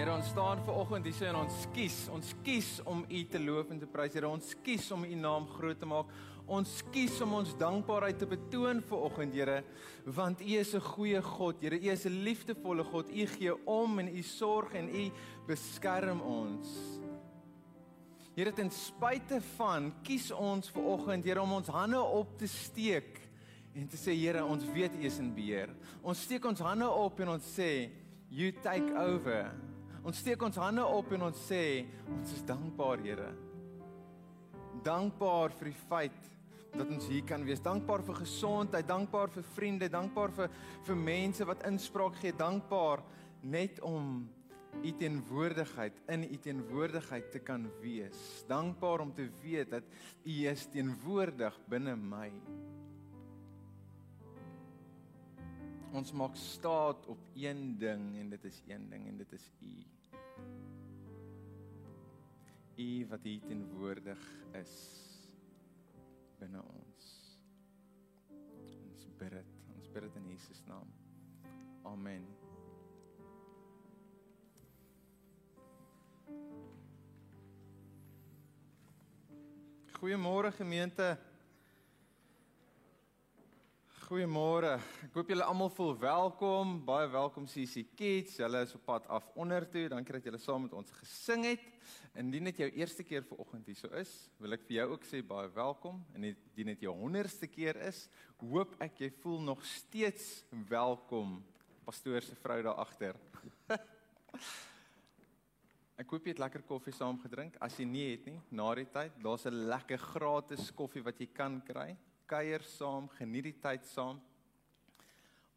Here, ons staan ver oggend hier en ons kies, ons kies om U te loof en te prys. Here, ons kies om U naam groot te maak. Ons kies om ons dankbaarheid te betoon ver oggend, Here, want U is 'n goeie God. Here, U is 'n liefdevolle God. U gee om en U sorg en U beskerm ons. Here, ten spyte van kies ons ver oggend, Here, om ons hande op te steek en te sê, Here, ons weet U is in beheer. Ons steek ons hande op en ons sê, You take over. Ons steek ons hande op en ons sê ons is dankbaar Here. Dankbaar vir die feit dat ons hier kan wees. Dankbaar vir gesondheid, dankbaar vir vriende, dankbaar vir vir mense wat inspraak gee, dankbaar net om u teenwoordigheid in u teenwoordigheid te kan wees. Dankbaar om te weet dat u is teenwoordig binne my. Ons maak staat op een ding en dit is een ding en dit is U. U wat hier teenwoordig is binne ons. Ons bid dit, ons bid dit in Jesus naam. Amen. Goeiemôre gemeente. Goeiemôre. Ek hoop julle almal voel welkom. Baie welkom CC Kids. Julle is op pad af onder toe. Dankie dat julle saam met ons gesing het. Indien dit jou eerste keer vanoggend hierso is, wil ek vir jou ook sê baie welkom. En indien dit jou 100ste keer is, hoop ek jy voel nog steeds welkom. Pastoor se vrou daar agter. Ek hoop jy het lekker koffie saam gedrink. As jy nie het nie, na die tyd, daar's 'n lekker gratis koffie wat jy kan kry kuier saam, geniet die tyd saam.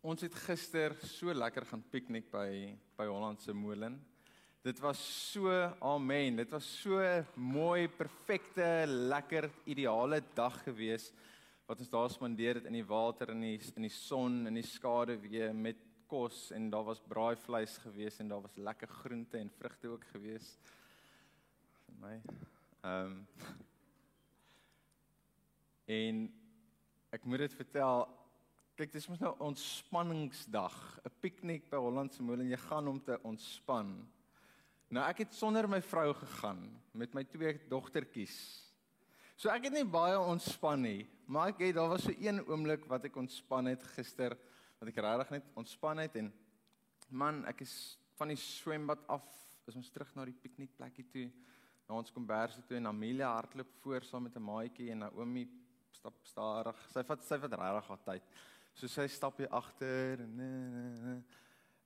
Ons het gister so lekker gaan piknik by by Hollandse Molen. Dit was so amen. Dit was so mooi, perfekte, lekker, ideale dag gewees wat ons daar spandeer het in die water en in die in die son en die skade weer met kos en daar was braaivleis gewees en daar was lekker groente en vrugte ook gewees vir my. Ehm um, en ek moet dit vertel. Kyk, dis mos nou ontspanningsdag, 'n piknik by Hollandse Molen. Jy gaan om te ontspan. Nou ek het sonder my vrou gegaan met my twee dogtertjies. So ek het nie baie ontspan nie, maar ek het daar was so een oomblik wat ek ontspan het gister, wat ek regtig net ontspan het en man, ek is van die swembad af, is ons terug na die piknikplekkie toe. Na ons komberse toe en Amelia hardloop voor saam met 'n maatjie en Naomi stap stadig. Sy vat sy vat regtig haar tyd. So sy stap hier agter en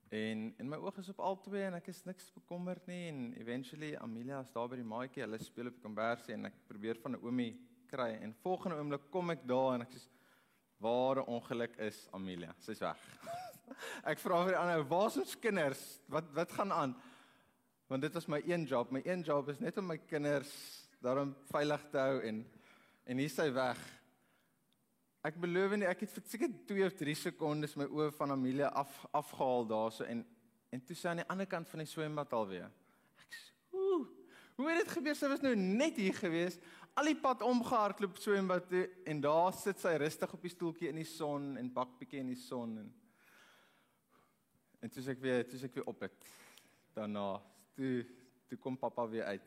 en en my oog is op al twee en ek is niks bekommerd nie en eventually Amelia is daar by die maatjie. Hulle speel op die kombersie en ek probeer van 'n oomie kry en volgende oomblik kom ek daar en ek sê ware ongeluk is Amelia. Sy's weg. ek vra vir die ander, "Waar's ons kinders? Wat wat gaan aan?" Want dit was my een job. My een job is net om my kinders daarom veilig te hou en en hier sy weg. Ek beloof nie ek het vir seker 2 of 3 sekondes my oë van Amelia af afgehaal daarso en en toe sy aan die ander kant van die swembad alweer. Ek sê, "Ooh, hoe het dit gebeur? Sy was nou net hier gewees, al die pad omgehardloop swembad toe en daar sit sy rustig op die stoeltjie in die son en bak bietjie in die son en en toe sê ek weer, toe sê ek weer op dit. Daarna toe toe kom pappa weer uit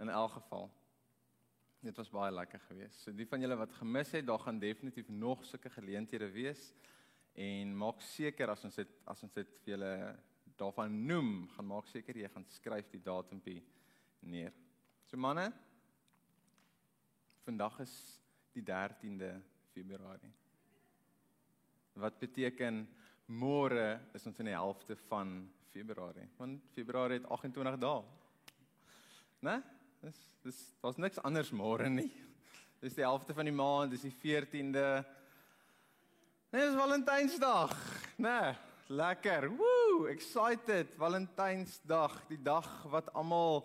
in elk geval. Dit was baie lekker geweest. So die van julle wat gemis het, daar gaan definitief nog sulke geleenthede wees. En maak seker as ons dit as ons dit vir julle daarvan noem, gaan maak seker jy gaan skryf die datumpie neer. So manne, vandag is die 13de Februarie. Wat beteken môre is ons in die helfte van Februarie? Want Februarie het 28 dae. Né? Dis dis daar's niks anders môre nie. Dis die helfte van die maand, dis die 14de. Nee, dis Valentynsdag. Nee, lekker. Woo, excited. Valentynsdag, die dag wat almal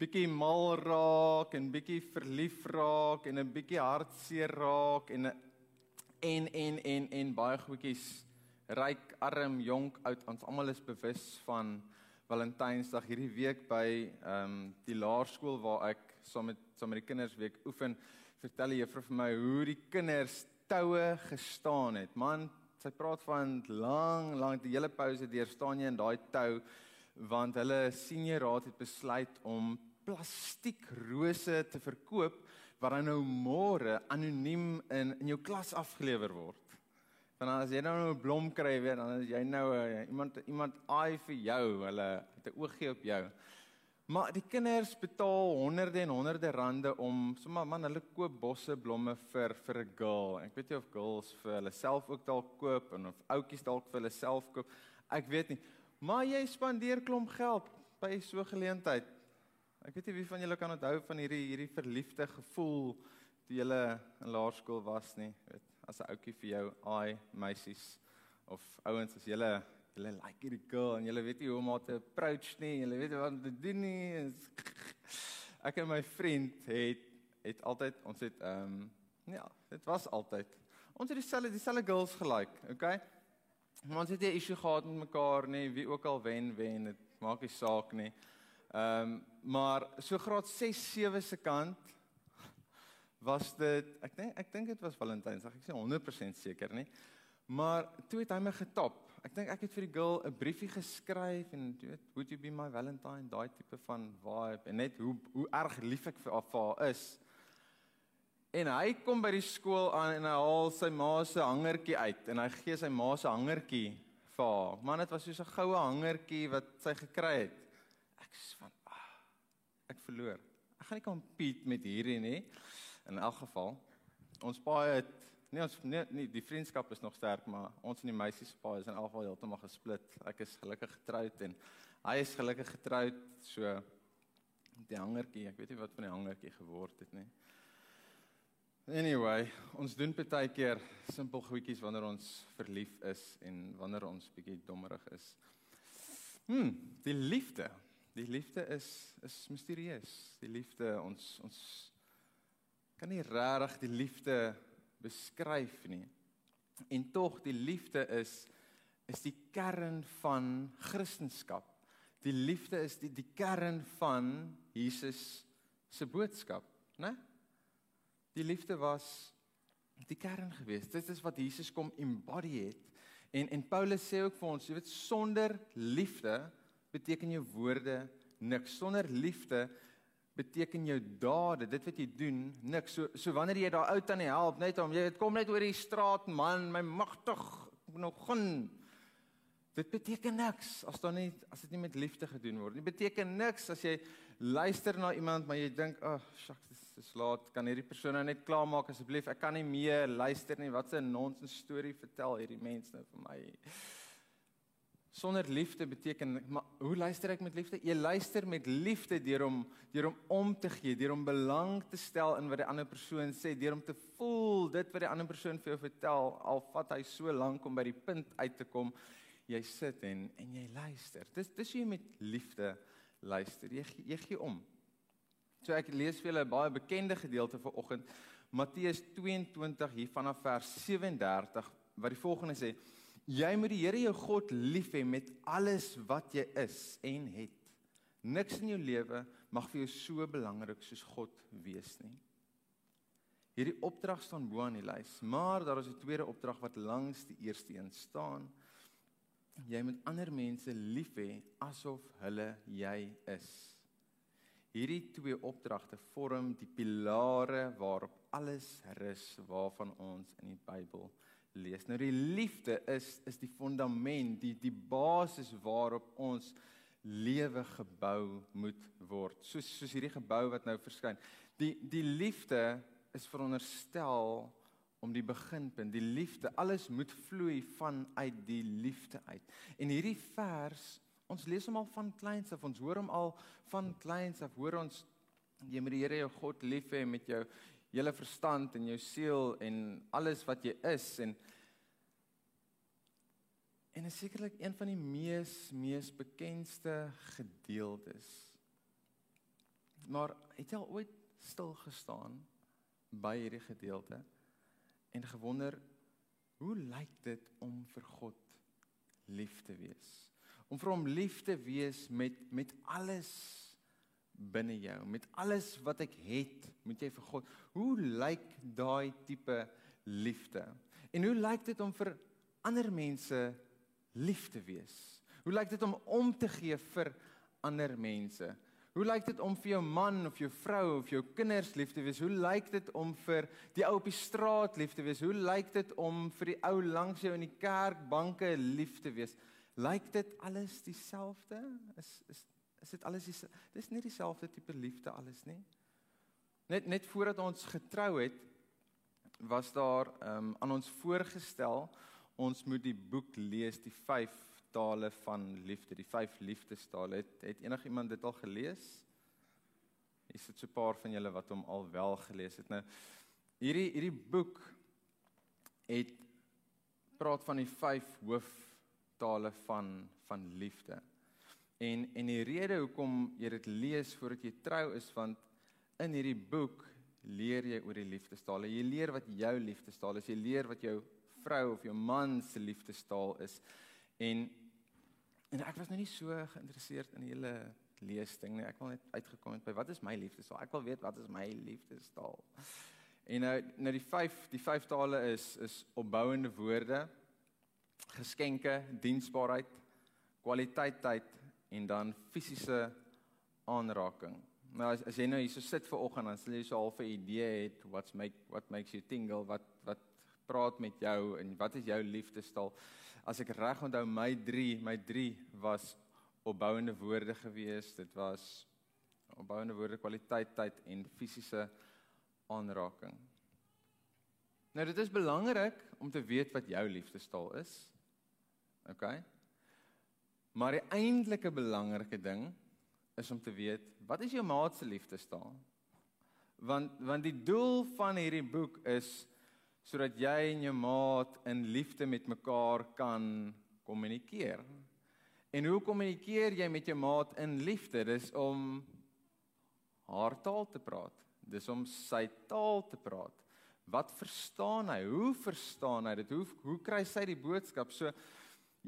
bietjie mal raak en bietjie verlief raak en 'n bietjie hartseer raak en en en en en baie goedjies ryk, arm, jonk, oud, ons almal is bewus van Valentynsdag hierdie week by ehm um, die laerskool waar ek saam met saam met die kinders week oefen, vertel die juffrou vir my hoe die kinders toue gestaan het. Man, sy praat van lang, lank die hele pouse deur staan jy in daai tou want hulle seniorraad het besluit om plastiekrose te verkoop wat dan nou môre anoniem in in jou klas afgelewer word. Want as jy nou 'n blom kry weer dan is jy nou uh, iemand iemand aai vir jou, hulle het 'n oogie op jou. Maar die kinders betaal honderde en honderde rande om sommer man hulle koop bosse blomme vir vir 'n girl. Ek weet nie of girls vir hulle self ook dalk koop en of ouetjies dalk vir hulle self koop. Ek weet nie. Maar jy spandeer klomp geld by so 'n geleentheid. Ek weet nie wie van julle kan onthou van hierdie hierdie verliefde gevoel toe jy in laerskool was nie, weet, as 'n ouetjie vir jou, ai, meisies of ouens as julle julle like hierdie girl en julle weet nie hoe om haar te approach nie, julle weet wat om te doen nie. Ek en my vriend het het altyd ons het ehm um, ja, dit was altyd. Ons het dieselfde dieselfde girls gelike, okay? Maar ons het nie 'n issue gehad met mekaar nie, wie ook al wen wen, dit maak nie saak nie. Ehm um, maar so graad 6 7 se kant was dit ek dink ek dink dit was Valentynsdag ek sê 100% seker nie maar toe het hy my getop ek dink ek het vir die girl 'n briefie geskryf en jy weet would you be my valentine? Daai tipe van vibe en net hoe hoe erg lief ek vir haar is. En hy kom by die skool aan en hy haal sy ma se hangertjie uit en hy gee sy ma se hangertjie vir haar. Man dit was so 'n goue hangertjie wat sy gekry het. Ek sê van ah, ek verloor. Ek gaan nie compete met hierdie nie. In elk geval, ons paai het nee ons nee, nee die vriendskap is nog sterk, maar ons en die meisies se paai is in elk geval heeltemal gesplit. Ek is gelukkig getroud en hy is gelukkig getroud, so die hangertjie, ek weet nie wat van die hangertjie geword het nie. Anyway, ons doen baie keer simpel goedjies wanneer ons verlief is en wanneer ons bietjie dommerig is. Hm, die liefde. Die liefde is is misterieus. Die liefde ons ons kan nie regtig die liefde beskryf nie. En tog die liefde is is die kern van Christendom. Die liefde is die die kern van Jesus se boodskap, né? Die liefde was die kern geweest. Dit is wat Jesus kom embody het. En en Paulus sê ook vir ons, jy weet sonder liefde beteken jou woorde niks. Sonder liefde beteken jou dade, dit wat jy doen, niks. So so wanneer jy daar ou tannie help net om jy kom net oor die straat man, my magtig nog gaan Dit beteken niks as dan nie as dit nie met liefde gedoen word. Dit beteken niks as jy luister na iemand maar jy dink, "Ag, oh, shucks, dis is laat. Kan hierdie persoon nou net klaarmaak asseblief? Ek kan nie meer luister nie. Wat 'n nonsens storie vertel hierdie mens nou vir my?" Sonder liefde beteken maar hoe luister ek met liefde? Jy luister met liefde deur om deur om om te gee, deur om belang te stel in wat die ander persoon sê, deur om te voel dit wat die ander persoon vir jou vertel, al vat hy so lank om by die punt uit te kom. Jy sit en en jy luister. Dis dis hoe jy met liefde luister. Jy jy gee om. So ek lees vir julle 'n baie bekende gedeelte vanoggend, Matteus 22 hier vanaf vers 37 wat die volgende sê: Jy moet die Here jou God lief hê met alles wat jy is en het. Niks in jou lewe mag vir jou so belangrik soos God wees nie. Hierdie opdrag staan bo aan die lys, maar daar is 'n tweede opdrag wat langs die eerste een staan. Jy moet ander mense lief hê asof hulle jy is. Hierdie twee opdragte vorm die pilare waarop alles rus waarvan ons in die Bybel lees. Nou die liefde is is die fundament, die die basis waarop ons lewe gebou moet word. Soos soos hierdie gebou wat nou verskyn. Die die liefde is veronderstel om die beginpunt, die liefde, alles moet vloei vanuit die liefde uit. En hierdie vers, ons lees hom al van kleins af, ons hoor hom al van kleins af, hoor ons jy moet die Here jou God lief hê met jou hele verstand en jou siel en alles wat jy is en en is sekerlik een van die mees mees bekendste gedeeltes. Maar het jy al ooit stil gestaan by hierdie gedeelte en gewonder hoe lyk dit om vir God lief te wees? Om vir hom lief te wees met met alles binne jou. Met alles wat ek het, moet jy vir God. Hoe lyk daai tipe liefde? En hoe lyk dit om vir ander mense lief te wees? Hoe lyk dit om om te gee vir ander mense? Hoe lyk dit om vir jou man of jou vrou of jou kinders lief te wees? Hoe lyk dit om vir die ou op die straat lief te wees? Hoe lyk dit om vir die ou langs jou in die kerkbanke lief te wees? Lyk dit alles dieselfde? Is is is dit alles dis dis nie dieselfde tipe liefde alles nie? Net net voordat ons getrou het was daar um, aan ons voorgestel ons moet die boek lees die 5 tale van liefde die 5 liefdestale. Het het enigiemand dit al gelees? Is dit so 'n paar van julle wat hom al wel gelees het? Nou hierdie hierdie boek het praat van die 5 hooftale van van liefde en en die rede hoekom jy dit lees voordat jy trou is want in hierdie boek leer jy oor die liefdestaal. Jy leer wat jou liefdestaal is. Jy leer wat jou vrou of jou man se liefdestaal is. En en ek was nou nie so geïnteresseerd in die hele lees ding nie. Ek wil net uitgekom het by wat is my liefdestaal? Ek wil weet wat is my liefdestaal. En nou nou die 5 die 5 tale is is opbouende woorde, geskenke, diensbaarheid, kwaliteit tyd en dan fisiese aanraking. Nou as, as jy nou hier so sit ver oggend dan sal jy so half 'n idee het what's make what makes you tingle, wat wat praat met jou en wat is jou liefdestaal? As ek reg onthou my 3, my 3 was opbouende woorde gewees. Dit was opbouende woorde, kwaliteit, tyd en fisiese aanraking. Nou dit is belangrik om te weet wat jou liefdestaal is. OK? Maar die eintlike belangrike ding is om te weet wat is jou maat se liefdestaal? Want want die doel van hierdie boek is sodat jy en jou maat in liefde met mekaar kan kommunikeer. En hoe kommunikeer jy met jou maat in liefde? Dis om haar taal te praat. Dis om sy taal te praat. Wat verstaan hy? Hoe verstaan hy dit? Hoe hoe kry sy die boodskap? So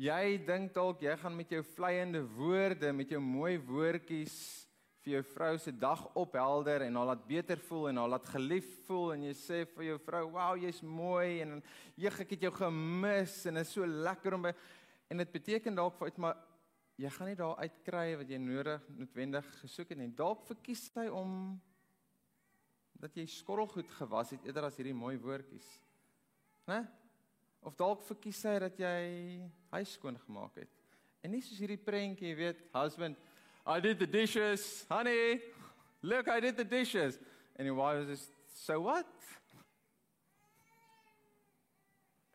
Jy dink dalk jy gaan met jou vleiende woorde, met jou mooi woordjies vir jou vrou se dag ophelder en haar laat beter voel en haar laat gelief voel en jy sê vir jou vrou, "Wow, jy's mooi en jeg ek het jou gemis en dit is so lekker om by en dit beteken dalk vir uit maar jy gaan nie daar uitkry wat jy nodig noodwendig gesoek het nie. Dalk verkies sy om dat jy skorrelgoed gewas het eerder as hierdie mooi woordjies. Né? Of dalk verkies sy dat jy huis skoon gemaak het. En nie soos hierdie prentjie, jy weet, husband, I did the dishes, honey. Look, I did the dishes. And your wife is so what?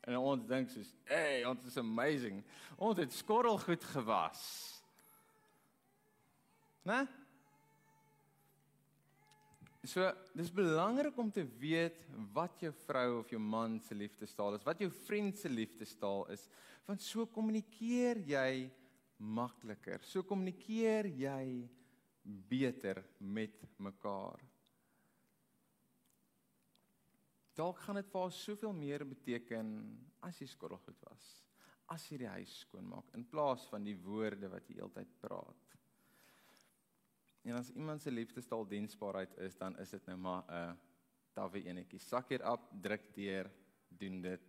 En ons dink soos, "Hey, ons is amazing. Ons het skorrelgoed gewas." Né? So, dis belangrik om te weet wat jou vrou of jou man se liefdestaal is, wat jou vriend se liefdestaal is, want so kommunikeer jy makliker. So kommunikeer jy beter met mekaar. Dalk gaan dit vir haar soveel meer beteken as jy skottelgoed was, as jy die huis skoon maak in plaas van die woorde wat jy heeltyd praat. En as iemand se liefdestaal diensbaarheid is, dan is dit nou maar 'n uh, tawwe enetjie. Sak hier op, druk deur, doen dit.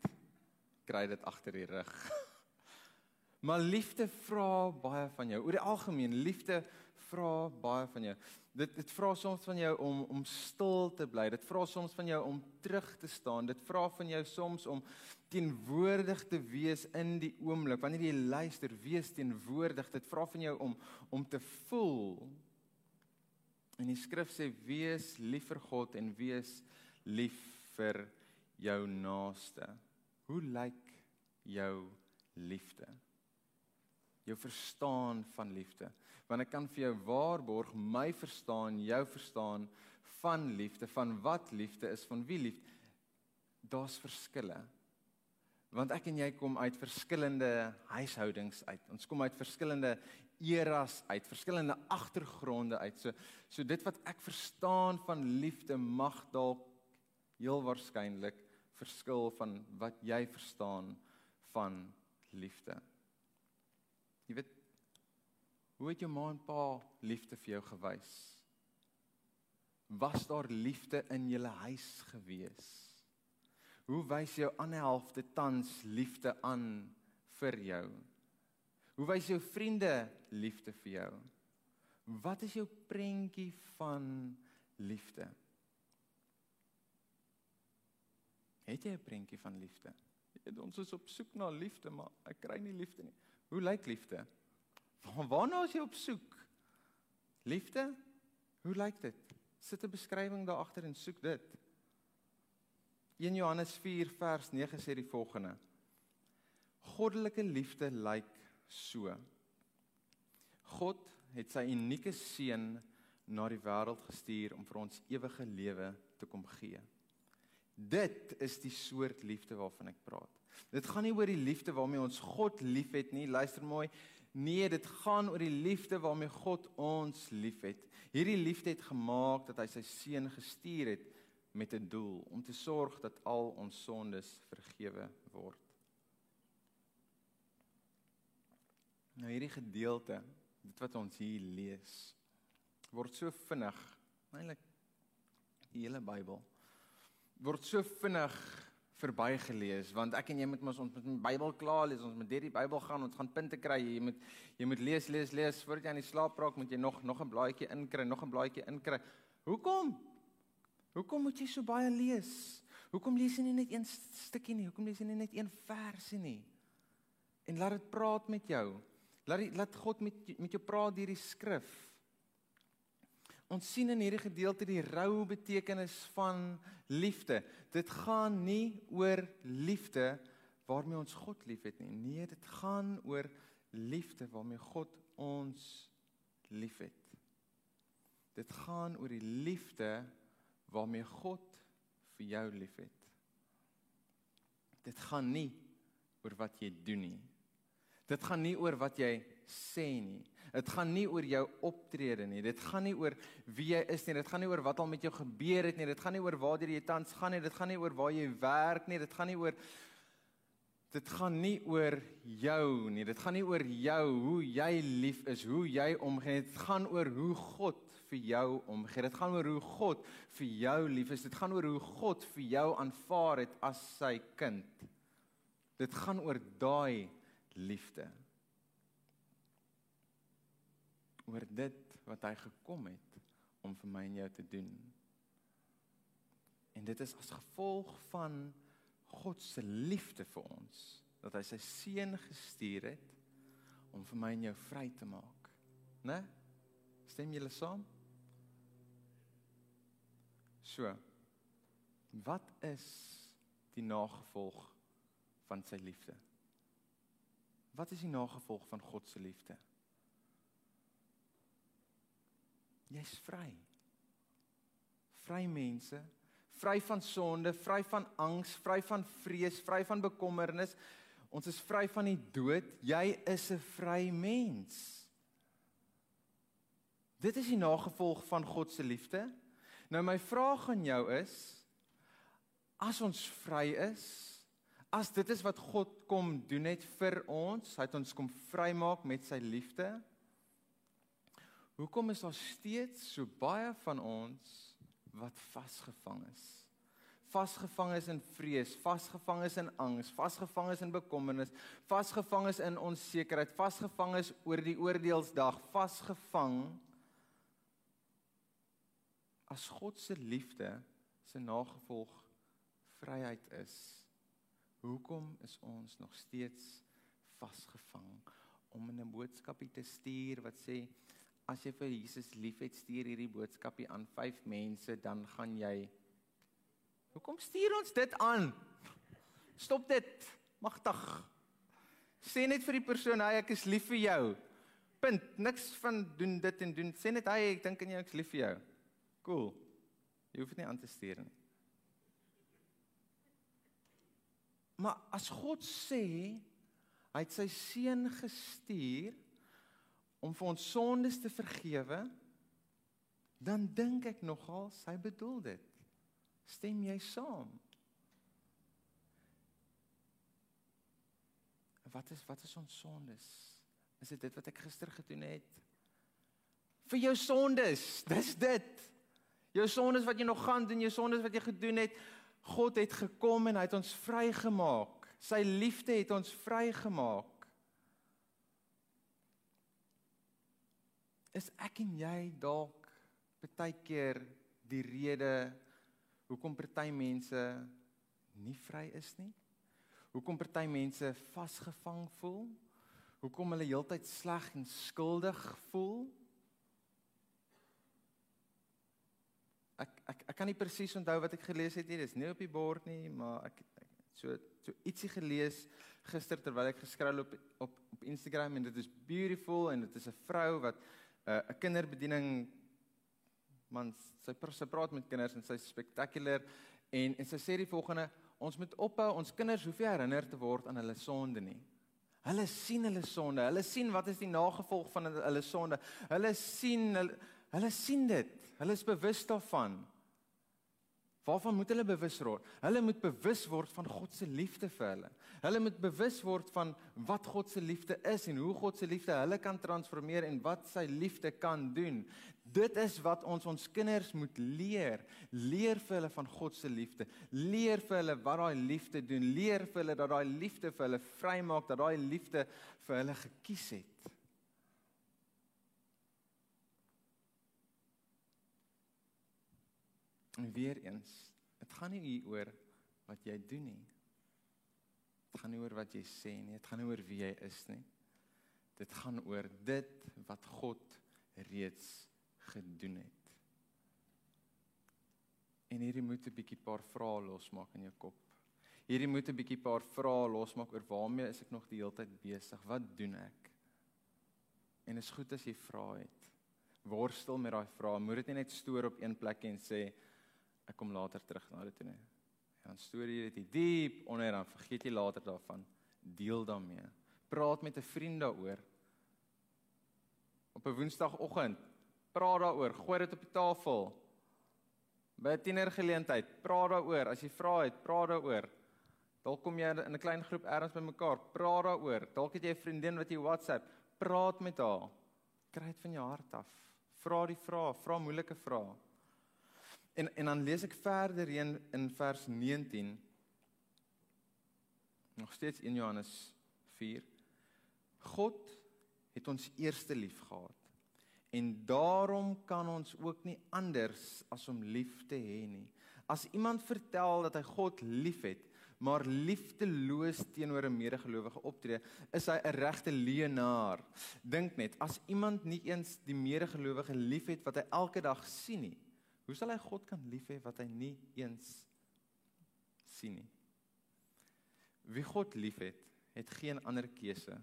Kry dit agter die rug. maar liefde vra baie van jou. Oor die algemeen, liefde vra baie van jou. Dit dit vra soms van jou om om stil te bly. Dit vra soms van jou om terug te staan. Dit vra van jou soms om teenwoordig te wees in die oomblik. Wanneer jy luister, wees teenwoordig. Dit vra van jou om om te voel En die skrif sê wees lief vir God en wees lief vir jou naaste. Hoe lyk jou liefde? Jou verstaan van liefde. Want ek kan vir jou waarborg my verstaan, jou verstaan van liefde, van wat liefde is, van wie lief. Daar's verskille. Want ek en jy kom uit verskillende huishoudings uit. Ons kom uit verskillende eras uit, verskillende agtergronde uit. So so dit wat ek verstaan van liefde mag dalk heel waarskynlik verskil van wat jy verstaan van liefde. Jy weet hoe het jou ma en pa liefde vir jou gewys? Was daar liefde in julle huis gewees? Hoe wys jou ander helfte tans liefde aan vir jou? Hoe wys jou vriende liefde vir jou? Wat is jou prentjie van liefde? Het jy 'n prentjie van liefde? Ons is op soek na liefde, maar ek kry nie liefde nie. Hoe lyk liefde? Waarna is jy op soek? Liefde? Hoe lyk dit? Sit 'n beskrywing daar agter en soek dit. 1 Johannes 4 vers 9 sê die volgende: Goddelike liefde lyk so. God het sy unieke seun na die wêreld gestuur om vir ons ewige lewe te kom gee. Dit is die soort liefde waarvan ek praat. Dit gaan nie oor die liefde waarmee ons God liefhet nie. Luister mooi. Nee, dit gaan oor die liefde waarmee God ons liefhet. Hierdie liefde het gemaak dat hy sy seun gestuur het met 'n doel om te sorg dat al ons sondes vergewe word. Nou hierdie gedeelte, dit wat ons hier lees, word so vinnig, eintlik die hele Bybel word so vinnig verbygelees want ek en jy moet mos ons met die Bybel klaar lees, ons moet deur die Bybel gaan, ons gaan punte kry. Jy moet jy moet lees, lees, lees voordat jy aan die slaap raak, moet jy nog nog 'n blaadjie inkry, nog 'n blaadjie inkry. Hoekom? Hoekom moet jy so baie lees? Hoekom lees jy nie net een stukkie nie? Hoekom lees jy nie net een versie nie? En laat dit praat met jou. Laat die, laat God met met jou praat deur die skrif. Ons sien in hierdie gedeelte die rou betekenis van liefde. Dit gaan nie oor liefde waarmee ons God liefhet nie. Nee, dit gaan oor liefde waarmee God ons liefhet. Dit gaan oor die liefde waarmee God vir jou liefhet. Dit gaan nie oor wat jy doen nie. Dit gaan nie oor wat jy sê nie. Dit gaan nie oor jou optrede nie. Dit gaan nie oor wie jy is nie. Dit gaan nie oor wat al met jou gebeur het nie. Dit gaan nie oor waar jy tans gaan nie. Dit gaan nie oor waar jy werk nie. Dit gaan nie oor Dit gaan nie oor jou nie. Dit gaan nie oor jou hoe jy lief is, hoe jy omgee. Dit gaan oor hoe God vir jou omgee. Dit gaan oor hoe God vir jou lief is. Dit gaan oor hoe God vir jou aanvaar het as sy kind. Dit gaan oor daai liefde. Oor dit wat hy gekom het om vir my en jou te doen. En dit is as gevolg van God se liefde vir ons dat hy sy seun gestuur het om vir my en jou vry te maak. Né? Stem julle saam? So. Wat is die nagevolg van sy liefde? Wat is die nagevolg van God se liefde? Jy's vry. Vry mense, vry van sonde, vry van angs, vry van vrees, vry van bekommernis. Ons is vry van die dood. Jy is 'n vry mens. Dit is die nagevolg van God se liefde. Nou my vraag aan jou is as ons vry is, as dit is wat God kom doen het vir ons, hy het ons kom vrymaak met sy liefde. Hoekom is daar steeds so baie van ons wat vasgevang is? Vasgevang is in vrees, vasgevang is in angs, vasgevang is in bekommernis, vasgevang is in onsekerheid, vasgevang is oor die oordeelsdag, vasgevang as God se liefde se nagevolg vryheid is. Hoekom is ons nog steeds vasgevang om 'n boodskapie te stuur wat sê as jy vir Jesus liefhet, stuur hierdie boodskapie aan 5 mense, dan gaan jy Hoekom stuur ons dit aan? Stop dit. Magtig. Sê net vir die persoon, "Hy, ek is lief vir jou." Punt. Niks van doen dit en doen. Sê net, "Hy, ek dink aan jou, ek is lief vir jou." Cool. Jy hoef dit nie aan te stuur nie. Maar as God sê hy het sy seun gestuur om vir ons sondes te vergewe, dan dink ek nogal hy bedoel dit. Stem jy saam? Wat is wat is ons sondes? Is dit dit wat ek gister gedoen het? Vir jou sondes, dis dit. Jou sondes wat jy nog gaan doen, jou sondes wat jy gedoen het, God het gekom en hy het ons vrygemaak. Sy liefde het ons vrygemaak. Is ek en jy dalk baie keer die rede hoekom party mense nie vry is nie? Hoekom party mense vasgevang voel? Hoekom hulle heeltyd sleg en skuldig voel? Ek ek ek kan nie presies onthou wat ek gelees het nie. Dis nie op die bord nie, maar ek, so so ietsie gelees gister terwyl ek geskrol op op op Instagram en dit is beautiful en dit is 'n vrou wat 'n uh, kinderbediening man sy sy praat met kinders en sy's spectacular en en sy sê die volgende ons moet ophou ons kinders hoef nie herinner te word aan hulle sonde nie. Hulle sien hulle sonde. Hulle sien wat is die nagevolg van hulle sonde. Hulle sien hulle, hulle sien dit. Hulle is bewus daarvan. Waarvan moet hulle bewus word? Hulle moet bewus word van God se liefde vir hulle. Hulle moet bewus word van wat God se liefde is en hoe God se liefde hulle kan transformeer en wat sy liefde kan doen. Dit is wat ons ons kinders moet leer. Leer vir hulle van God se liefde. Leer vir hulle wat daai liefde doen. Leer vir hulle dat daai liefde vir hulle vrymaak, dat daai liefde vir hulle gekies het. En weer eens, dit gaan nie hier oor wat jy doen nie. Dit gaan nie oor wat jy sê nie, dit gaan nie oor wie jy is nie. Dit gaan oor dit wat God reeds gedoen het. En hierdie moet 'n bietjie paar vrae losmaak in jou kop. Hierdie moet 'n bietjie paar vrae losmaak oor waarmee is ek nog die hele tyd besig? Wat doen ek? En is goed as jy vra het. Worstel met daai vrae. Moet dit nie net stoor op een plek en sê ek kom later terug na dit toe nie. Dan storie dit diep onder dan vergeet jy later daarvan. Deel daarmee. Praat met 'n vriend daaroor. Op 'n Woensdagoggend, praat daaroor, gooi dit op die tafel. By 'n tienergeleentheid, praat daaroor. As jy vra het, praat daaroor. Dalk kom jy in 'n klein groep ergens bymekaar, praat daaroor. Dalk het jy 'n vriendin wat jy WhatsApp, praat met haar. Kry dit van jou hart af. Vra die vrae, vra moeilike vrae. En en dan lees ek verder in in vers 19 nog steeds in Johannes 4 God het ons eerste lief gehad en daarom kan ons ook nie anders as om lief te hê nie. As iemand vertel dat hy God liefhet maar liefdeloos teenoor 'n medegelowige optree is hy 'n regte leienaar. Dink net as iemand nie eens die medegelowige liefhet wat hy elke dag sien nie Hoe sal hy God kan lief hê wat hy nie eens sien nie? Wie God liefhet, het geen ander keuse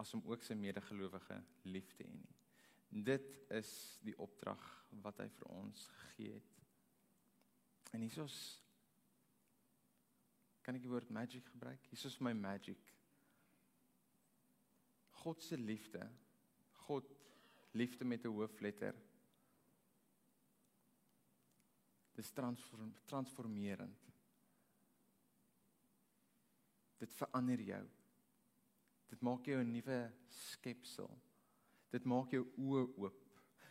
as om ook sy medegelowige lief te hê nie. Dit is die opdrag wat hy vir ons gegee het. En hiersoos kan ek die woord magic gebruik? Hiersoos my magic. God se liefde. God liefde met 'n hoofletter Dis transform transformerend. Dit verander jou. Dit maak jou 'n nuwe skepsel. Dit maak jou oë oop.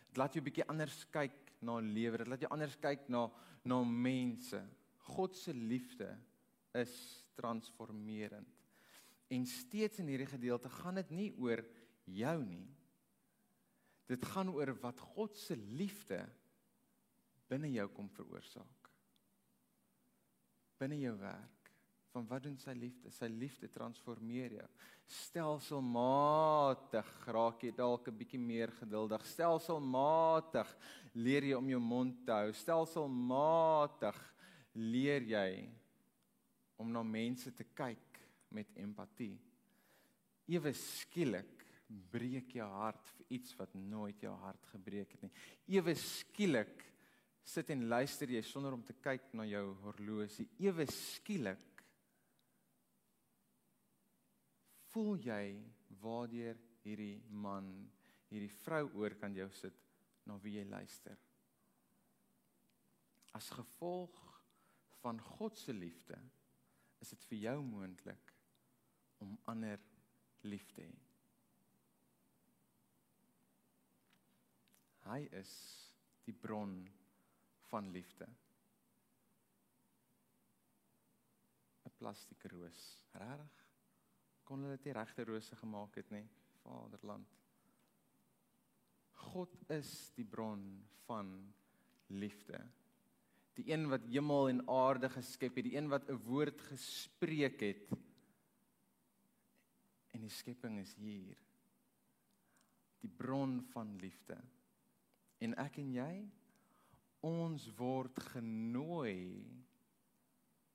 Dit laat jou bietjie anders kyk na lewe. Dit laat jou anders kyk na na mense. God se liefde is transformerend. En steeds in hierdie gedeelte gaan dit nie oor jou nie. Dit gaan oor wat God se liefde binne jou kom veroorsaak. Binne jou werk. Van wat doen sy liefde? Sy liefde transformeer jou. Stelselmatig raak jy dalk 'n bietjie meer geduldig. Stelselmatig leer jy om jou mond te hou. Stelselmatig leer jy om na mense te kyk met empatie. Ewe skielik breek jou hart vir iets wat nooit jou hart gebreek het nie. Ewe skielik sit en luister jy sonder om te kyk na jou horlosie. Ewe skielik voel jy waardeur hierdie man, hierdie vrou oor kan jou sit na wie jy luister. As gevolg van God se liefde is dit vir jou moontlik om ander lief te hê. Hy is die bron van liefde. 'n Plastieke roos. Regtig? Kon hulle dit regte rose gemaak het nie, Vaderland? God is die bron van liefde. Die een wat hemel en aarde geskep het, die een wat 'n woord gespreek het. En die skepping is hier. Die bron van liefde. En ek en jy ons word genooi.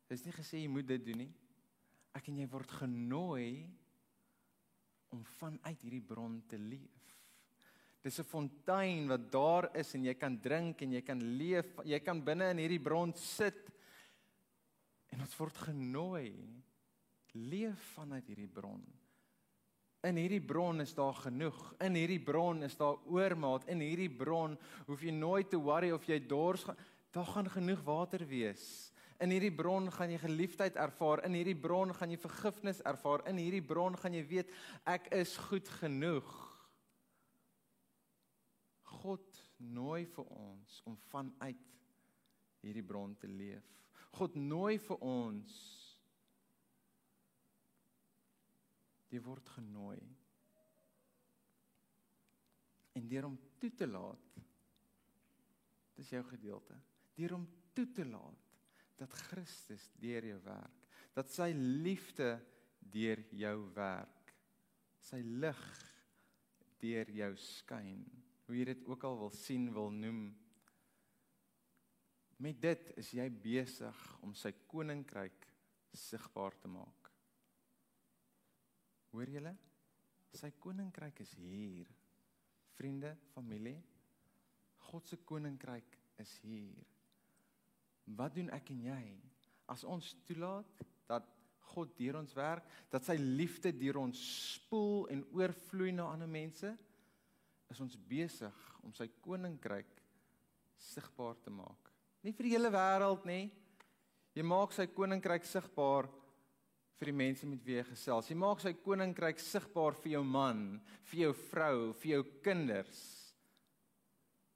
Dis nie gesê jy moet dit doen nie. Ek en jy word genooi om vanuit hierdie bron te leef. Dis 'n fontein wat daar is en jy kan drink en jy kan leef. Jy kan binne in hierdie bron sit en ons word genooi leef vanuit hierdie bron. In hierdie bron is daar genoeg. In hierdie bron is daar oormaat. In hierdie bron hoef jy nooit te worry of jy dors gaan. Daar gaan genoeg water wees. In hierdie bron gaan jy geliefdheid ervaar. In hierdie bron gaan jy vergifnis ervaar. In hierdie bron gaan jy weet ek is goed genoeg. God nooi vir ons om vanuit hierdie bron te leef. God nooi vir ons jy word genooi. En deur om toe te laat dis jou gedeelte. Deur om toe te laat dat Christus deur jou werk, dat sy liefde deur jou werk, sy lig deur jou skyn, hoe jy dit ook al wil sien wil noem. Met dit is jy besig om sy koninkryk sigbaar te maak. Hoor julle? Sy koninkryk is hier. Vriende, familie, God se koninkryk is hier. Wat doen ek en jy as ons toelaat dat God deur ons werk, dat sy liefde deur ons spoel en oorvloei na ander mense? Is ons besig om sy koninkryk sigbaar te maak? Nie vir die hele wêreld nie. Jy maak sy koninkryk sigbaar vir die mense met wie jy gesels. Jy maak sy koninkryk sigbaar vir jou man, vir jou vrou, vir jou kinders.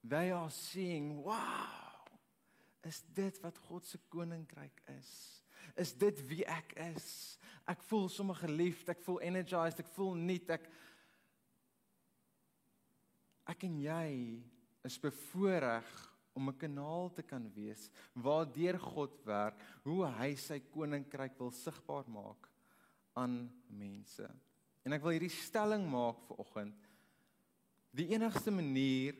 They are seeing, wow. Is dit wat God se koninkryk is? Is dit wie ek is? Ek voel sommer geliefd, ek voel energized, ek voel nuut, ek ek en jy is bevoorreg om 'n kanaal te kan wees waardeur God werk, hoe hy sy koninkryk wil sigbaar maak aan mense. En ek wil hierdie stelling maak vir oggend. Die enigste manier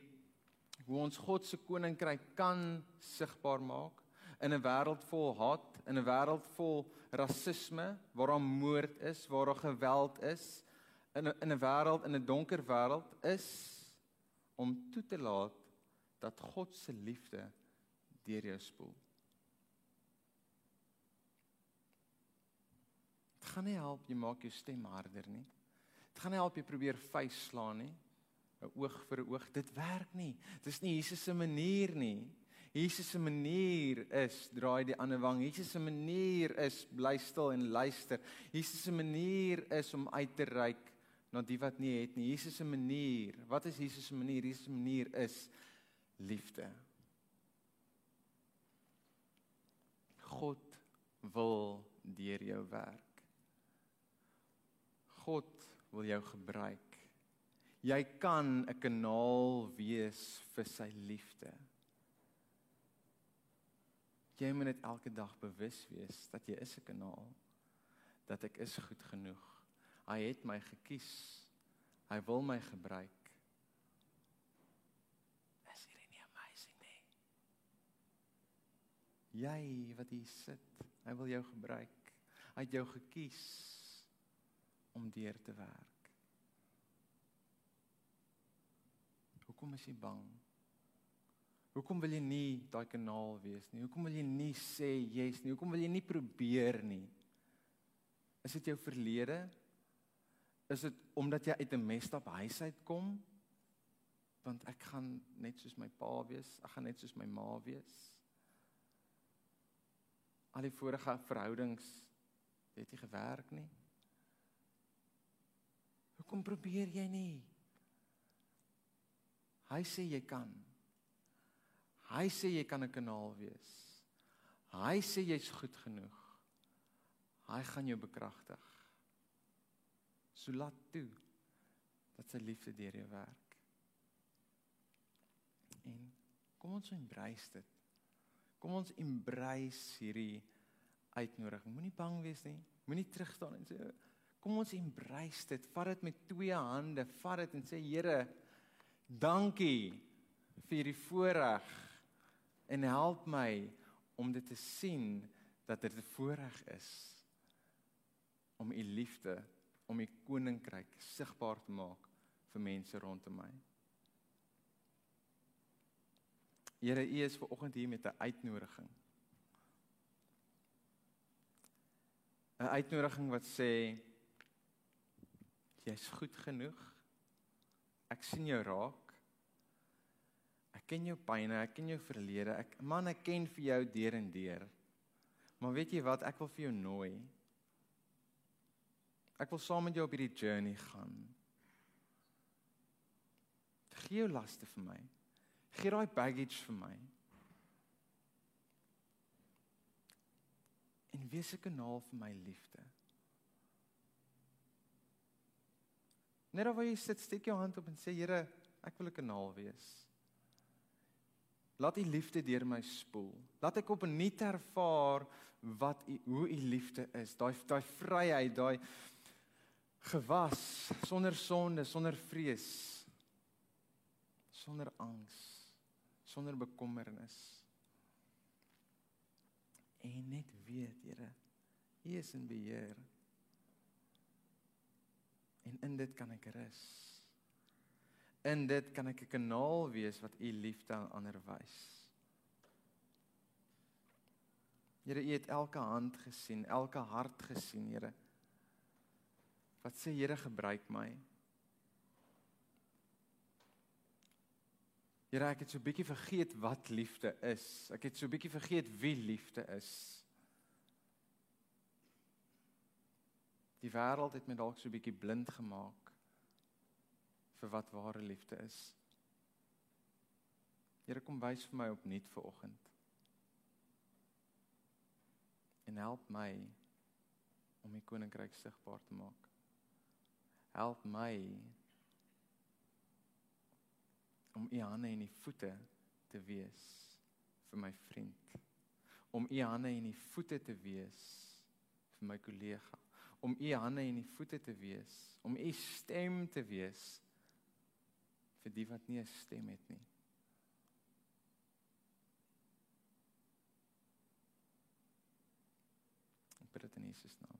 hoe ons God se koninkryk kan sigbaar maak in 'n wêreld vol haat, in 'n wêreld vol rasisme, waar daar moord is, waar daar geweld is, in 'n in 'n wêreld in 'n donker wêreld is om toe te laat dat God se liefde deur jou spoel. Dit gaan nie help jy maak jou stem harder nie. Dit gaan nie help jy probeer vuis slaan nie. 'n Oog vir 'n oog, dit werk nie. Dis nie Jesus se manier nie. Jesus se manier is draai die ander wang. Jesus se manier is bly stil en luister. Jesus se manier is om uit te reik na die wat nie het nie. Jesus se manier, wat is Jesus se manier? Jesus se manier is liefde. God wil deur jou werk. God wil jou gebruik. Jy kan 'n kanaal wees vir sy liefde. Jy moet net elke dag bewus wees dat jy is 'n kanaal. Dat ek is goed genoeg. Hy het my gekies. Hy wil my gebruik. Jy wat hier sit, hy wil jou gebruik. Hy het jou gekies om deur te werk. Hoekom is jy bang? Hoekom wil jy nie daai kanaal wees nie? Hoekom wil jy nie sê yes nie? Hoekom wil jy nie probeer nie? Is dit jou verlede? Is dit omdat jy uit 'n messed up huis uitkom? Want ek gaan net soos my pa wees, ek gaan net soos my ma wees al die vorige verhoudings het nie gewerk nie. Hoekom probeer jy nie? Hy sê jy kan. Hy sê jy kan 'n kanaal wees. Hy sê jy's goed genoeg. Hy gaan jou bekragtig. So laat toe dat sy liefde deur jou werk. Kom ons embrace dit. Kom ons embrace hierdie uitnodiging. Moenie bang wees nie. Moenie terug staan en sê kom ons embrace dit. Vat dit met twee hande. Vat dit en sê Here, dankie vir hierdie voorreg en help my om dit te sien dat dit 'n voorreg is om u liefde, om u koninkryk sigbaar te maak vir mense rondom my. Here, U is ver oggend hier met 'n uitnodiging. 'n Uitnodiging wat sê jy's goed genoeg. Ek sien jou raak. Ek ken jou pyne, ek ken jou verlede. Ek man, ek ken vir jou deur en deur. Maar weet jy wat? Ek wil vir jou nooi. Ek wil saam met jou op hierdie journey gaan. Gee jou laste vir my. Gee daai baggage vir my. En wees 'n kanaal vir my liefde. Net of jy sit, steek jou hand op en sê Here, ek wil 'n kanaal wees. Laat u liefde deur my spoel. Laat ek op 'n nuut ervaar wat u hoe u liefde is. Daai daai vryheid, daai gewas sonder sonde, sonder vrees, sonder angs sonder bekommernis. En net weet, Here, U is in beheer. En in dit kan ek rus. In dit kan ek 'n kanaal wees wat U liefde aan ander wys. Here, U het elke hand gesien, elke hart gesien, Here. Wat sê Here, gebruik my. Here, ek het so bietjie vergeet wat liefde is. Ek het so bietjie vergeet wie liefde is. Die wêreld het my dalk so bietjie blind gemaak vir wat ware liefde is. Here, kom wys vir my opnuut vir oggend. En help my om die koninkryk sigbaar te maak. Help my om u hande en die voete te wees vir my vriend. Om u hande en die voete te wees vir my kollega. Om u hande en die voete te wees om u stem te wees vir die wat nie 'n stem het nie. Ek bid dit in Jesus naam